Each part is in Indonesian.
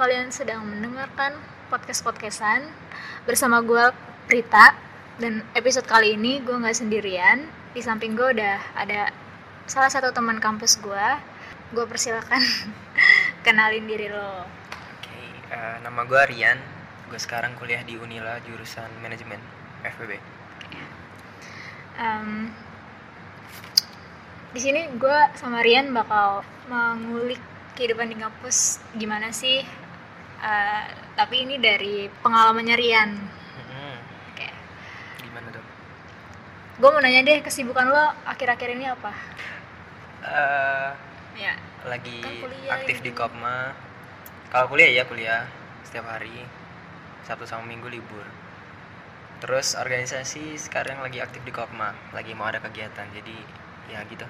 Kalian sedang mendengarkan podcast-podcastan bersama gue Prita dan episode kali ini gue nggak sendirian. Di samping gue udah ada salah satu teman kampus gue. Gue persilakan kenalin diri lo. Oke, eh, nama gue Rian. Gue sekarang kuliah di Unila jurusan manajemen FBB. Em, di sini gue sama Rian bakal mengulik kehidupan di kampus gimana sih. Eh, tapi ini dari pengalamannya Rian. Oke. Gimana tuh? Gue mau nanya deh kesibukan lo akhir-akhir ini apa? Eh, Ya. lagi Kan aktif ini. di Kopma. Kalau kuliah ya kuliah setiap hari. Sabtu sama Minggu libur. Terus organisasi sekarang lagi aktif di Kopma, lagi mau ada kegiatan. Jadi ya gitu.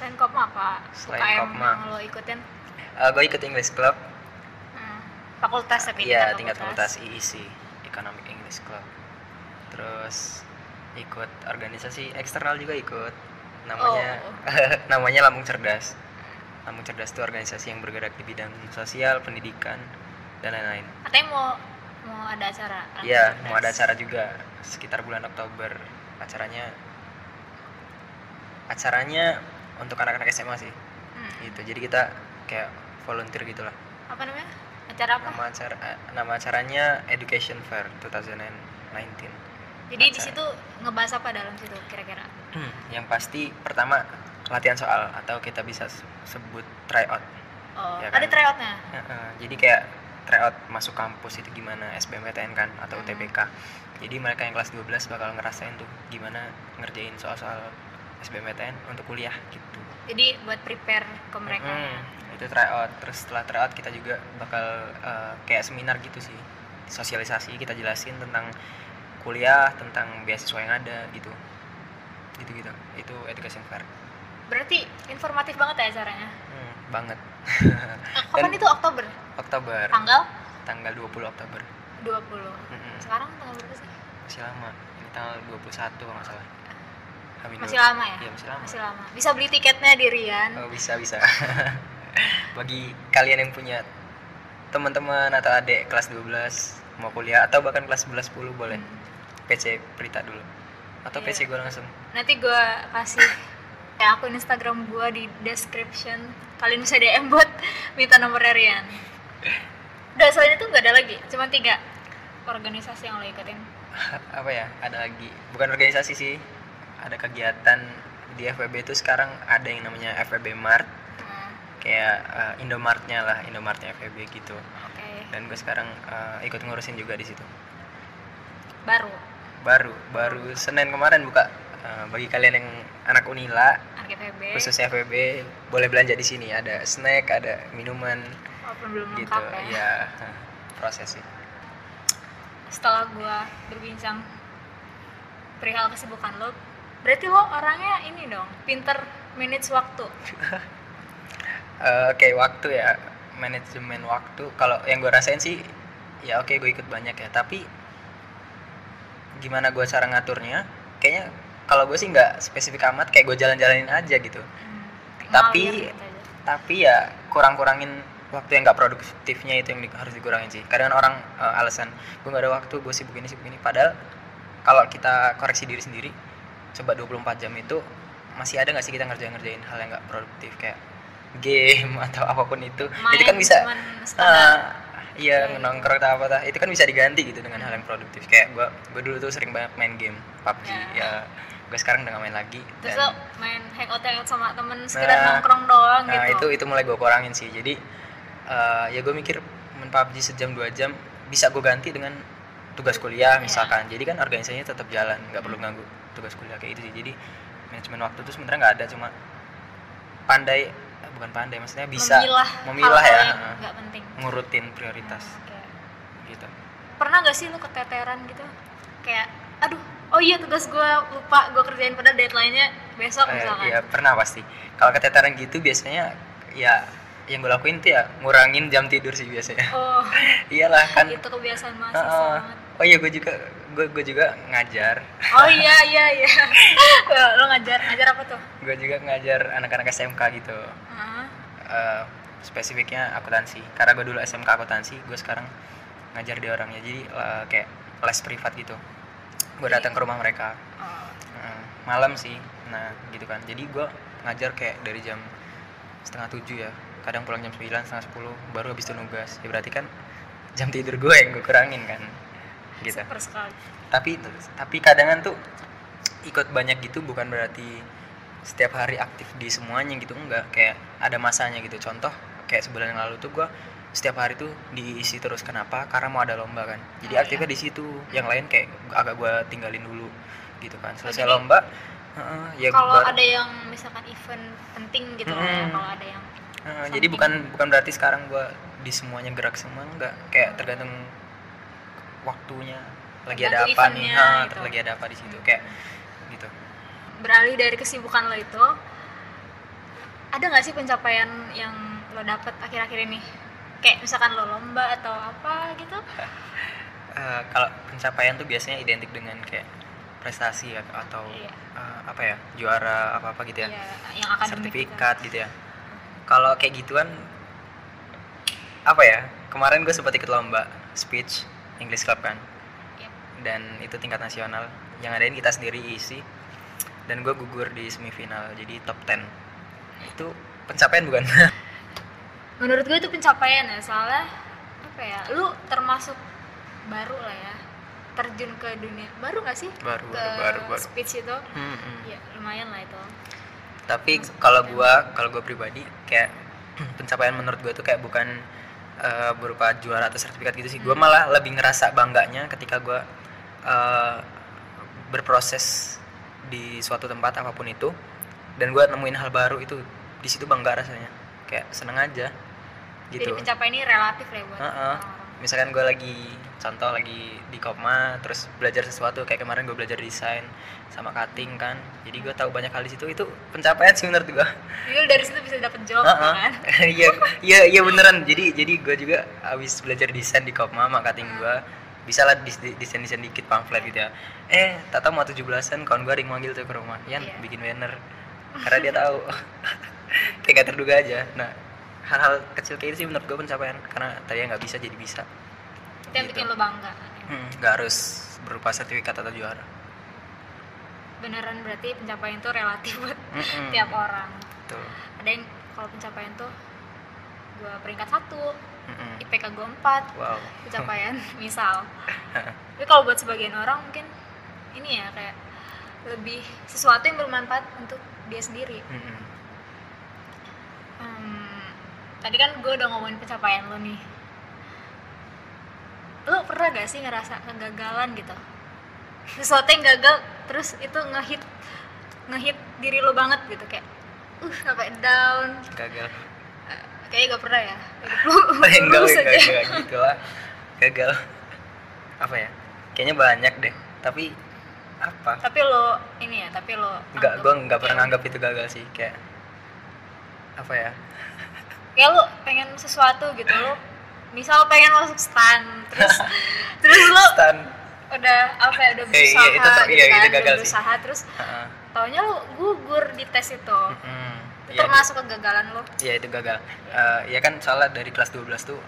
Selain Kopma apa? Selain UKM Kopma. yang lo ikutin? gue ikut English Club. Fakultas tapi Iya, tingkat fakultas IEC, Economic English Club. Terus ikut organisasi eksternal juga ikut. Namanya Oh. namanya Lambung Cerdas. Lambung Cerdas itu organisasi yang bergerak di bidang sosial, pendidikan, dan lain-lain. Katanya mau mau ada acara. Iya, mau ada acara juga sekitar bulan Oktober. Acaranya acaranya untuk anak-anak SMA sih. Hmm. Gitu. Jadi kita kayak volunteer gitu lah. Apa namanya? Acara apa? Nama acara nama acaranya Education Fair 2019. Jadi di acara. situ ngebahas apa dalam situ kira-kira? yang pasti pertama latihan soal atau kita bisa sebut tryout. Oh, Ya ada kan? tryoutnya. Heeh, jadi kayak tryout masuk kampus itu gimana SBMPTN kan atau Hmm. UTBK. Jadi mereka yang kelas 12 bakal ngerasain tuh gimana ngerjain soal-soal SBMPTN untuk kuliah gitu. Jadi buat prepare ke mereka. ya. Mm, itu tryout. Terus setelah tryout kita juga bakal eh, kayak seminar gitu sih. Sosialisasi kita jelasin tentang kuliah, tentang beasiswa yang ada gitu. Gitu-gitu. Itu education fair. Berarti informatif banget ya acaranya. Hmm, banget. Kapan Dan- itu Oktober? Oktober. Tanggal Tanggal 20 Oktober. 20. Mm-mm. Sekarang tanggal berapa sih? Masih lama. Ini tanggal 21 kalau nggak salah. Masih lama ya? Iya, masih lama. Masih lama. Bisa beli tiketnya di Rian. Oh, bisa bisa. Bagi kalian yang punya teman-teman atau adik kelas 12 mau kuliah atau bahkan kelas 11 10 boleh. PC Prita dulu. Atau Iya. PC gue langsung. Nanti gue kasih ya akun Instagram gue di description. Kalian bisa DM buat minta nomor Rian. Udah selain itu nggak ada lagi, cuma tiga organisasi yang lo ikutin. Apa ya? Ada lagi. Bukan organisasi sih. Ada kegiatan di FWB itu sekarang ada yang namanya FWB Mart kayak eh, Indomartnya lah Indomartnya FWB gitu. Oke, dan gue sekarang eh, ikut ngurusin juga di situ. Baru? Baru baru Senin kemarin buka Eh, bagi kalian yang anak Unila FEB. khusus FWB boleh belanja di sini. Ada snack ada minuman Walaupun belum gitu lengkap ya. ya. Proses sih Setelah gue berbincang perihal kesibukan lo, berarti lo orangnya ini dong, pinter manage waktu. Eh, oke waktu ya manajemen waktu. Kalau yang gue rasain sih ya oke gue ikut banyak ya. Tapi gimana gue cara ngaturnya? Kayaknya kalau gue sih nggak spesifik amat kayak gue jalan-jalanin aja gitu. Hmm, Tapi- gitu aja. tapi ya kurang-kurangin waktu yang nggak produktifnya itu yang di- harus dikurangin sih. Kadang orang eh, alasan gue nggak ada waktu gue sibuk ini sibuk ini. Padahal kalau kita koreksi diri sendiri coba 24 jam itu masih ada nggak sih kita ngerjain-ngerjain hal yang nggak produktif? Kayak game atau apa pun itu. Main itu kan bisa ah, iya Kayak nongkrong atau apa tah itu kan bisa diganti gitu dengan hal yang produktif. Kayak gue gue dulu tuh sering banget main game PUBG. Ya. ya gue sekarang udah gak main lagi Terus dan- lo main hangout hangout sama temen sekedar Nah, nongkrong doang nah gitu. itu itu mulai gue kurangin sih. Jadi eh, ya gue mikir main PUBG sejam dua jam bisa gue ganti dengan tugas kuliah Iya. misalkan. Jadi kan organisasinya tetap jalan nggak perlu ganggu tugas kuliah kayak itu sih. Jadi manajemen waktu itu sebenarnya nggak ada. Cuma pandai eh, bukan pandai maksudnya bisa memilah, memilah ya heeh, nggak penting. ngurutin prioritas Oke. gitu Pernah gak sih lu keteteran gitu? Kayak, aduh, oh iya tugas gue lupa gue kerjain pada deadline-nya besok Eh, misalkan. iya pernah pasti kalau keteteran gitu biasanya ya yang gue lakuin tuh ya ngurangin jam tidur sih biasanya Oh, iyalah kan itu kebiasaan mahasiswa banget. oh iya gue juga gue gue juga ngajar. Oh iya iya iya. lo ngajar ngajar apa tuh? gue juga ngajar anak-anak SMK gitu. Heeh. Eh, spesifiknya akuntansi. Karena gue dulu SMK akuntansi gue sekarang ngajar di orangnya. Jadi eh, kayak les privat gitu. Gue datang ke rumah mereka. Nah, malam sih. Nah gitu kan. Jadi gue ngajar kayak dari jam setengah tujuh ya. Kadang pulang jam 9 setengah sepuluh baru habis itu nugas. Ya berarti kan jam tidur gue yang gue kurangin kan gitu. Super sekali. Tapi tapi kadangan tuh ikut banyak gitu bukan berarti setiap hari aktif di semuanya gitu enggak. Kayak ada masanya gitu. Contoh kayak sebulan yang lalu tuh gue setiap hari tuh diisi terus kenapa? Karena mau ada lomba kan. Jadi Oh, aktifnya iya. di situ. Yang lain kayak agak gue tinggalin dulu gitu kan. Selesai jadi lomba heeh, ya kalau ada yang misalkan event penting gitu ya Mm-mm. kalau ada yang Heeh, jadi bukan bukan berarti sekarang gue di semuanya gerak semua enggak. Kayak tergantung waktunya. Lagi ada apa nih? ha, gitu. lagi ada apa di situ? Kayak gitu. Beralih dari kesibukan lo itu ada nggak sih pencapaian yang lo dapet akhir-akhir ini? Kayak misalkan lo lomba atau apa gitu? Eh, kalau pencapaian tuh biasanya identik dengan kayak prestasi ya, atau Iya. eh, apa ya juara apa apa gitu ya, ya yang gitu. sertifikat gitu ya. Kalau kayak gituan apa ya kemarin gue sempat ikut lomba speech English Club kan? Yep. dan itu tingkat nasional. Yang adain kita sendiri isi. Dan gue gugur di semifinal jadi top 10 itu pencapaian bukan? Menurut gue itu pencapaian ya soalnya apa ya lu termasuk baru lah ya. Terjun ke dunia. Baru gak sih? Baru ke baru baru baru. speech itu? Hmm, hmm. ya lumayan lah itu. Tapi kalau gua kalau gua pribadi kayak pencapaian menurut gua tuh kayak bukan eh, berupa juara atau sertifikat gitu sih gua Hmm. malah lebih ngerasa bangganya ketika gua eh, berproses di suatu tempat apa pun itu dan gua nemuin hal baru itu di situ bangga rasanya kayak seneng aja gitu jadi pencapaian ini relatif lah ya buat Heeh. orang-orang. Misalkan gue lagi contoh lagi di Kopma terus belajar sesuatu kayak kemarin gue belajar desain sama cutting kan. Jadi gue tahu banyak hal di situ. Itu pencapaian sih menurut gue lu dari situ bisa dapet job Heeh. kan? Iya iya iya beneran. Jadi jadi gue juga habis belajar desain di Kopma sama cutting gue bisa lah desain desain dikit pamflet gitu ya. Eh tata mau 17an kawan gue ring manggil tuh ke rumah. Yan Iya. bikin banner. Karena dia tahu. Kayak gak terduga aja. Nah hal-hal kecil kayak itu sih menurut gue pencapaian karena tadinya nggak bisa jadi bisa itu yang Gitu. bikin lo bangga Hmm, nggak harus berupa sertifikat atau juara. beneran berarti pencapaian itu relatif buat Mm-mm. tiap orang Betul. ada yang kalau pencapaian tuh gue peringkat satu Mm-mm. IPK gue 4 Wow. pencapaian misal tapi kalau buat sebagian orang mungkin ini ya kayak lebih sesuatu yang bermanfaat untuk dia sendiri Mm-mm. Hmm, tadi kan gue udah ngomongin pencapaian lo nih lo pernah gak sih ngerasa kegagalan gitu sesuatu yang gagal terus itu ngehit ngehit diri lo banget gitu kayak uh sampai down Gagal. Eh, kayaknya gak pernah ya enggak, enggak, enggak, gitu lah. Gagal. Apa ya? Kayaknya banyak deh. Tapi apa? tapi lo ini ya tapi lo Enggak, anggap gue enggak pernah nganggap itu gagal sih. Kayak apa ya? Kayak lo pengen sesuatu gitu lo misal pengen masuk stan terus terus lo Stan. udah apa ya udah Eh, berusaha iya, itu ter- gitu iya, kan itu udah gagal sih. berusaha terus Heeh. taunya lo gugur di tes itu Mm-mm. itu Iya, termasuk kegagalan lo Iya itu gagal. Eh, ya kan soalnya dari kelas 12 tuh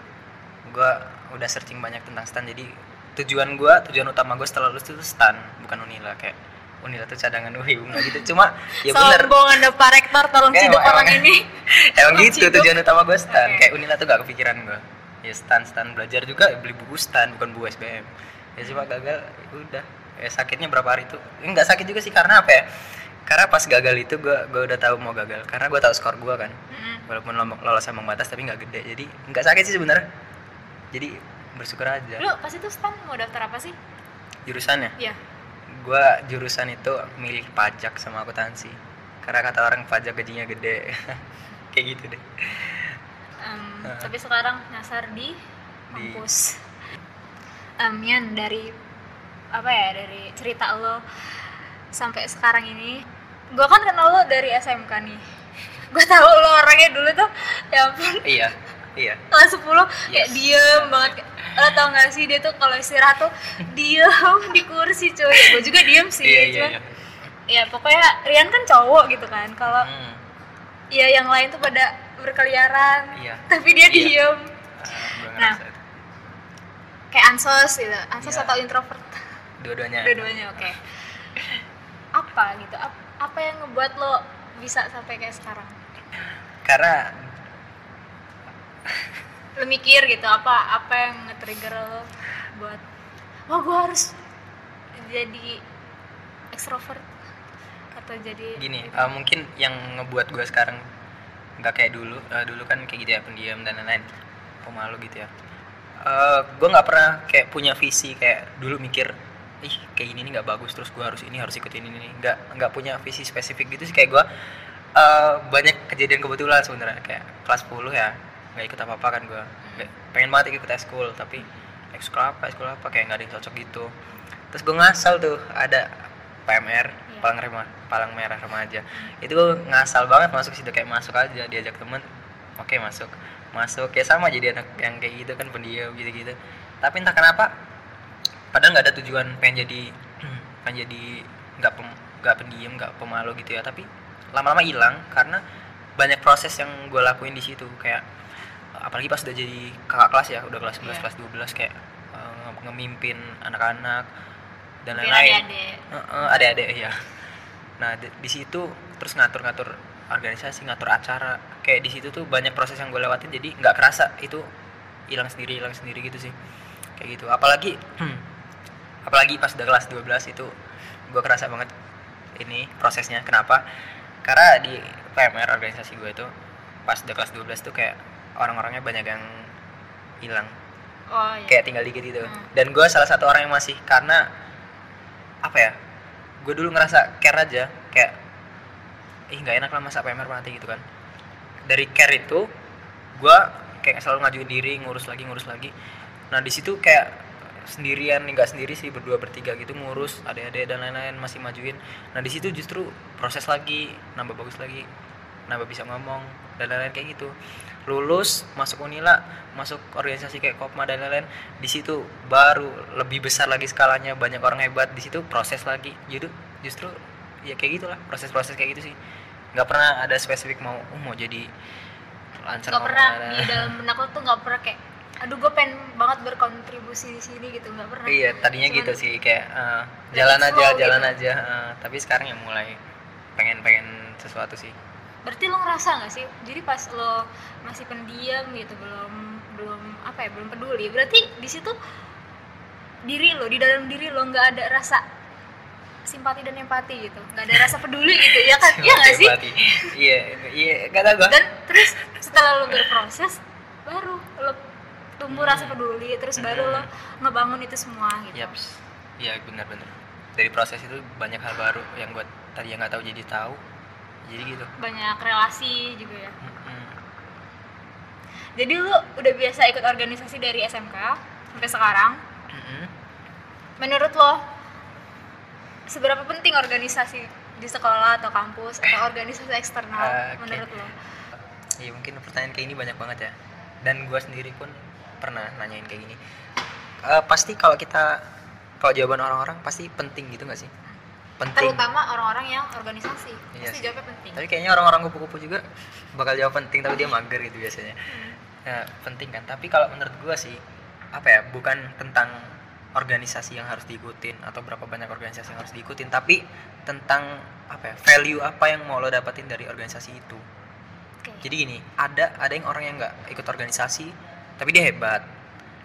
gue udah searching banyak tentang stan jadi tujuan gue tujuan utama gue setelah lulus itu stan bukan unila kayak unila tuh cadangan. UI enggak gitu. Cuma ya bener. Sombong anda pak rektor tolong Kayak ciduk orang ini. emang gitu tujuan utama gue stan. Oke. kayak unila tuh gak kepikiran gue ya stan stan belajar juga beli buku stan bukan buku SBM ya cuma gagal ya udah. Ya sakitnya berapa hari itu enggak sakit juga sih karena apa ya? Karena pas gagal itu gue gue udah tahu mau gagal. Karena gue tahu skor gue kan. Mm-mm. walaupun lolos ambang batas tapi nggak gede. Jadi nggak sakit sih sebenarnya. Jadi bersyukur aja. Lo pas itu stan mau daftar apa sih? Jurusannya? Ya gua jurusan itu milik pajak sama akuntansi. Karena kata orang pajak gajinya gede. Kayak gitu deh. Em, Heeh. tapi sekarang nyasar di kampus. Em, Yan dari apa ya dari cerita lo sampai sekarang ini gue kan kenal lo dari SMK nih. Gue tahu lo orangnya dulu tuh ya ampun. Iya iya. Kelas 10 kayak Yes. diem banget. Lo tau gak sih dia tuh kalau istirahat tuh diem di kursi cuy. Gue juga diem sih iya iya cuman iya. ya pokoknya Rian kan cowok gitu kan. Kalau Hmm, ya yang lain tuh pada berkeliaran Iya. tapi dia Iya. diem. Ah, Nah. kayak ansos gitu ansos Iya. atau introvert. Dua-duanya. Dua-duanya oke. Apa gitu? Ap- apa yang ngebuat lo bisa sampai kayak sekarang? Karena lo mikir gitu apa apa yang nge-trigger lo buat wah gue harus jadi ekstrovert atau jadi gini eh, mungkin yang ngebuat gue sekarang nggak kayak dulu Eh, dulu kan kayak gitu ya pendiam dan lain-lain pemalu gitu ya. Eh, gue nggak pernah kayak punya visi kayak dulu mikir ih kayak gini nih nggak bagus terus gue harus ini harus ikut ini ini nggak nggak punya visi spesifik gitu sih kayak gue eh, banyak kejadian kebetulan sebenarnya kayak kelas 10 ya nggak ikut apa apa kan gue pengen banget ikut ekskul tapi ekskul apa ekskul apa kayak nggak ada yang cocok gitu. Terus gue ngasal tuh ada PMR Iya. palang rema palang merah remaja. Itu gue ngasal banget masuk situ kayak masuk aja diajak temen oke masuk. Masuk kayak sama jadi anak yang kayak gitu kan pendiam gitu gitu tapi entah kenapa padahal nggak ada tujuan pengen jadi pengen jadi nggak pem, nggak pendiam nggak pemalu gitu ya. Tapi lama-lama hilang karena banyak proses yang gue lakuin di situ. Kayak apalagi pas udah jadi kakak kelas ya udah kelas 11 Iya. kelas 12 kayak nge- ngemimpin anak-anak dan lain-lain. adik-adik. Ada-ada ya nah di, di situ terus ngatur-ngatur organisasi ngatur acara. Kayak di situ tuh banyak proses yang gue lewatin jadi nggak kerasa itu hilang sendiri hilang sendiri gitu sih. Kayak gitu. Apalagi apalagi pas udah kelas 12 itu gue kerasa banget ini prosesnya. Kenapa? Karena di PMR organisasi gue itu pas udah kelas 12 tuh kayak orang-orangnya banyak yang hilang. Oh iya. Kayak tinggal dikit gitu. Hmm. dan gue salah satu orang yang masih karena apa ya gue dulu ngerasa care aja kayak ih nggak enak lah masa PMR mati gitu kan. Dari care itu gue kayak selalu ngajuin diri ngurus lagi ngurus lagi. Nah di situ kayak sendirian nggak sendiri sih berdua bertiga gitu ngurus adik-adik dan lain-lain masih majuin. Nah di situ justru proses lagi nambah bagus lagi nambah bisa ngomong dan lain-lain kayak gitu. Lulus masuk unila masuk organisasi kayak kopma dan lain-lain di situ baru lebih besar lagi skalanya banyak orang hebat di situ proses lagi. Jadi justru ya kayak gitulah proses-proses kayak gitu sih. Nggak pernah ada spesifik mau oh, mau jadi lancar nggak pernah ada- di dalam benak tuh nggak pernah kayak aduh gue pengen banget berkontribusi di sini gitu nggak pernah. Iya tadinya Cuman gitu sih kayak Let jalan aja jalan gitu. aja eh, tapi sekarang ya mulai pengen pengen sesuatu sih berarti lo ngerasa nggak sih? Jadi pas lo masih pendiam gitu belum belum apa ya belum peduli berarti di situ diri lo di dalam diri lo nggak ada rasa simpati dan empati gitu? Nggak ada rasa peduli gitu ya kan? Iya nggak sih? Iya iya nggak tahu gua. Dan terus setelah lo berproses baru lo tumbuh rasa peduli terus baru lo ngebangun itu semua gitu. Yaps. Iya benar-benar. Dari proses itu banyak hal baru yang gue tadi yang nggak tahu jadi tahu. Jadi gitu. banyak relasi juga ya Mm-mm. jadi lu udah biasa ikut organisasi dari SMK sampai sekarang Mm-mm. menurut lo seberapa penting organisasi di sekolah atau kampus atau organisasi eksternal Ah, Oke. menurut lo Iya mungkin pertanyaan kayak ini banyak banget ya. Dan gue sendiri pun pernah nanyain kayak gini. Eh, pasti kalau kita kalau jawaban orang-orang pasti penting gitu nggak sih? Penting. terutama orang-orang yang organisasi Iya pasti jawabnya penting Tapi kayaknya orang-orang kupu-kupu juga bakal jawab penting tapi dia mager gitu biasanya. Hmm. Nah, penting kan. Tapi kalau menurut gua sih apa ya, bukan tentang organisasi yang harus diikutin atau berapa banyak organisasi yang harus diikutin, tapi tentang apa ya, value apa yang mau lo dapetin dari organisasi itu. Oke. Jadi gini, ada ada yang orang yang nggak ikut organisasi tapi dia hebat.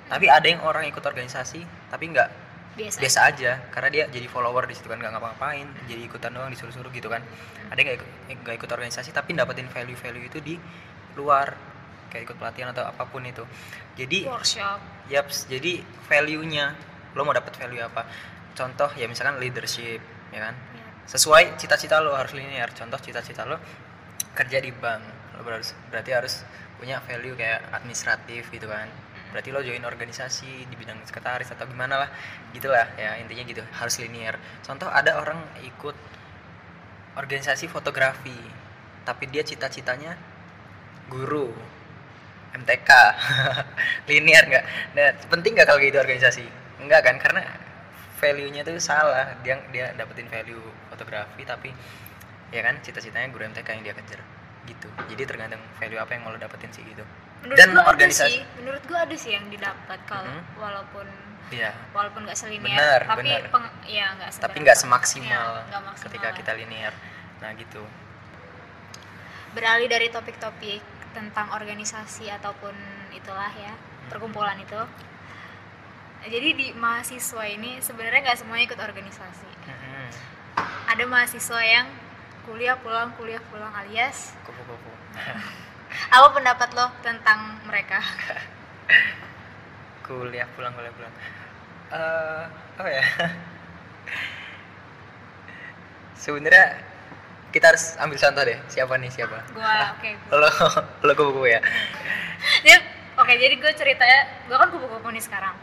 Tapi ada yang orang ikut organisasi tapi nggak biasa biasa aja. karena dia jadi follower di situ kan nggak ngapa-ngapain jadi ikutan doang disuruh-suruh gitu kan. Ada yang nggak ikut nggak ikut organisasi tapi dapetin value-value itu di luar kayak ikut pelatihan atau apa pun itu. Jadi workshop. yaps jadi value-nya lo mau dapet value apa? Contoh ya misalkan leadership ya kan? Ya. sesuai cita-cita lo harus linear. Contoh cita-cita lo kerja di bank lo harus berarti harus punya value kayak administratif gitu kan berarti lo join organisasi di bidang sekretaris atau gimana lah gitulah ya intinya gitu harus linear. Contoh ada orang ikut organisasi fotografi tapi dia cita-citanya guru MTK linear nggak? Nah penting nggak kalau gitu organisasi? Enggak kan karena value-nya tuh salah. Dia dia dapetin value fotografi tapi ya kan cita-citanya guru MTK yang dia kejar gitu. Jadi tergantung value apa yang mau lo dapetin sih gitu menurut Dan gua ada organisasi- sih menurut gua ada sih yang didapat kalau Mhm. walaupun iya walaupun nggak selinear Bener, tapi bener. peng- ya nggak tapi nggak semaksimal Iya, nggak maksimal ketika lah. kita linear nah gitu beralih dari topik-topik tentang organisasi ataupun itulah ya Hmm. perkumpulan itu jadi di mahasiswa ini sebenarnya nggak semuanya ikut organisasi Mhm. ada mahasiswa yang kuliah pulang kuliah pulang alias kupu-kupu apa pendapat lo tentang mereka? Kuliah pulang kuliah pulang. Eh apa ya? Sebenarnya kita harus ambil contoh deh siapa nih siapa? Gua oke lo lo kupu-kupu ya? Oke jadi gue ceritanya gue kan kupu-kupu nih sekarang.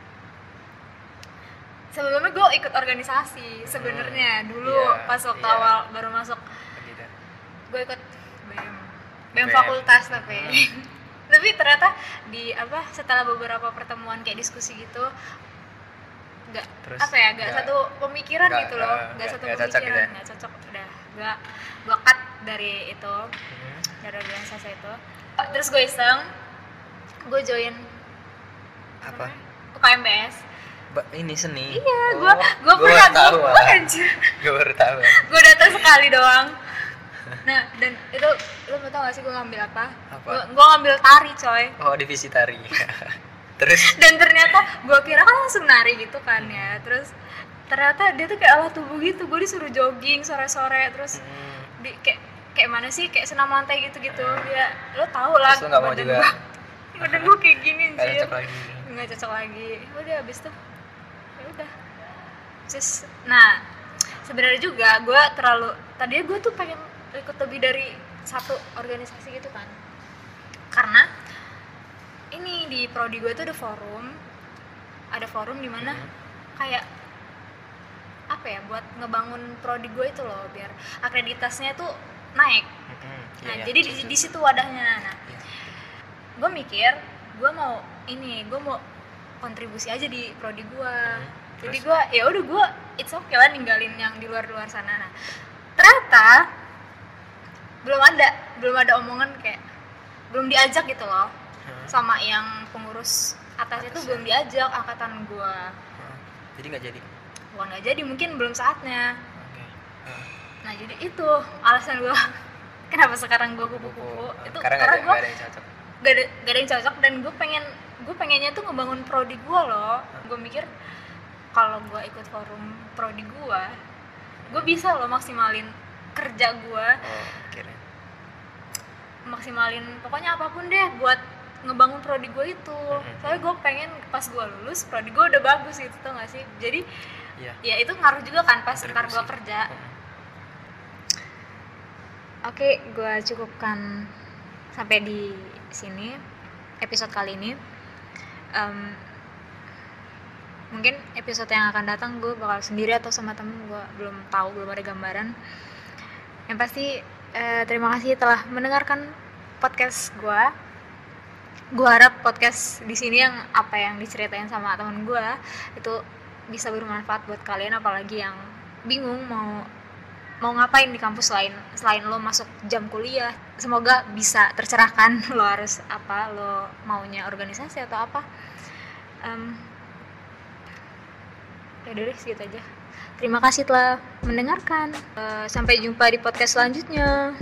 Sebelumnya gue ikut organisasi sebenarnya. Dulu iya, pas waktu iya. awal baru masuk. Gue ikut BM BM. fakultas tapi. Hmm. tapi ternyata di apa setelah beberapa pertemuan kayak diskusi gitu nggak Terus apa ya nggak nggak- satu pemikiran nggak, gitu loh. eh, nggak nggak- satu nggak cocok gitu pemikiran ya? nggak cocok. Udah gue gue cut dari itu. Mhm. dari organisasi itu. Terus gue iseng gue join apa? UKMBS. Ba- ini seni. Iya Oh, gue gue gua pernah gue anjir gue baru tahu. Gue datang sekali doang nah dan itu lo mau tau gak sih gue ngambil apa? Apa? gue ngambil tari coy. Oh divisi tari. Terus? Dan ternyata gue kira kan langsung nari gitu kan ya. Terus ternyata dia tuh kayak alat tubuh gitu. Gue disuruh jogging sore-sore terus hmm, di kayak kayak mana sih? Kayak senam lantai gitu-gitu ya lo tau lah terus lo nggak mau juga gua- badan gue kayak gini anjir cocok lagi. Nggak cocok lagi. Udah habis tuh ya udah. Nah sebenarnya juga gue terlalu tadinya gue tuh pengen ikut lebih dari satu organisasi gitu kan. Karena ini di prodi gue tuh ada forum. Ada forum di mana Mhm. kayak apa ya buat ngebangun prodi gue itu loh biar akreditasnya tuh naik. Mhm, nah iya, jadi di, di situ wadahnya. Nah Iya. gue mikir gue mau ini gue mau kontribusi aja di prodi gue Mhm, jadi gue ya udah gue it's okay lah ninggalin yang di luar luar sana. Nah ternyata belum ada belum ada omongan kayak belum diajak gitu loh. Hmm, sama yang pengurus atas itu Atas ya? belum diajak angkatan gue hmm. jadi nggak jadi? Bukan nggak jadi mungkin belum saatnya. Oke. Hmm. nah jadi itu alasan gue kenapa sekarang gue kupu-kupu? Hmm, itu karena karena ada gue nggak ada yang cocok. gak ada, gak ada yang cocok dan gue pengen gue pengennya tuh ngebangun prodi gue loh. Gue mikir kalau gue ikut forum prodi gue gue bisa loh maksimalin kerja gue oh maksimalin pokoknya apa pun deh buat ngebangun prodi gue itu Mhm. soalnya gue pengen pas gue lulus prodi gue udah bagus gitu tau gak sih jadi iya ya itu ngaruh juga kan pas ntar gue kerja Hmm. Oke, gue cukupkan sampai di sini episode kali ini. Em, mungkin episode yang akan datang gue bakal sendiri atau sama temen gue belum tahu belum ada gambaran. Yang pasti eh, terima kasih telah mendengarkan podcast gue. Gue harap podcast di sini yang apa yang diceritain sama temen gue itu bisa bermanfaat buat kalian apalagi yang bingung mau mau ngapain di kampus lain selain lo masuk jam kuliah. Semoga bisa tercerahkan lo harus apa lo maunya organisasi atau apa. Um, ya deh segitu aja terima kasih telah mendengarkan. Eh, sampai jumpa di podcast selanjutnya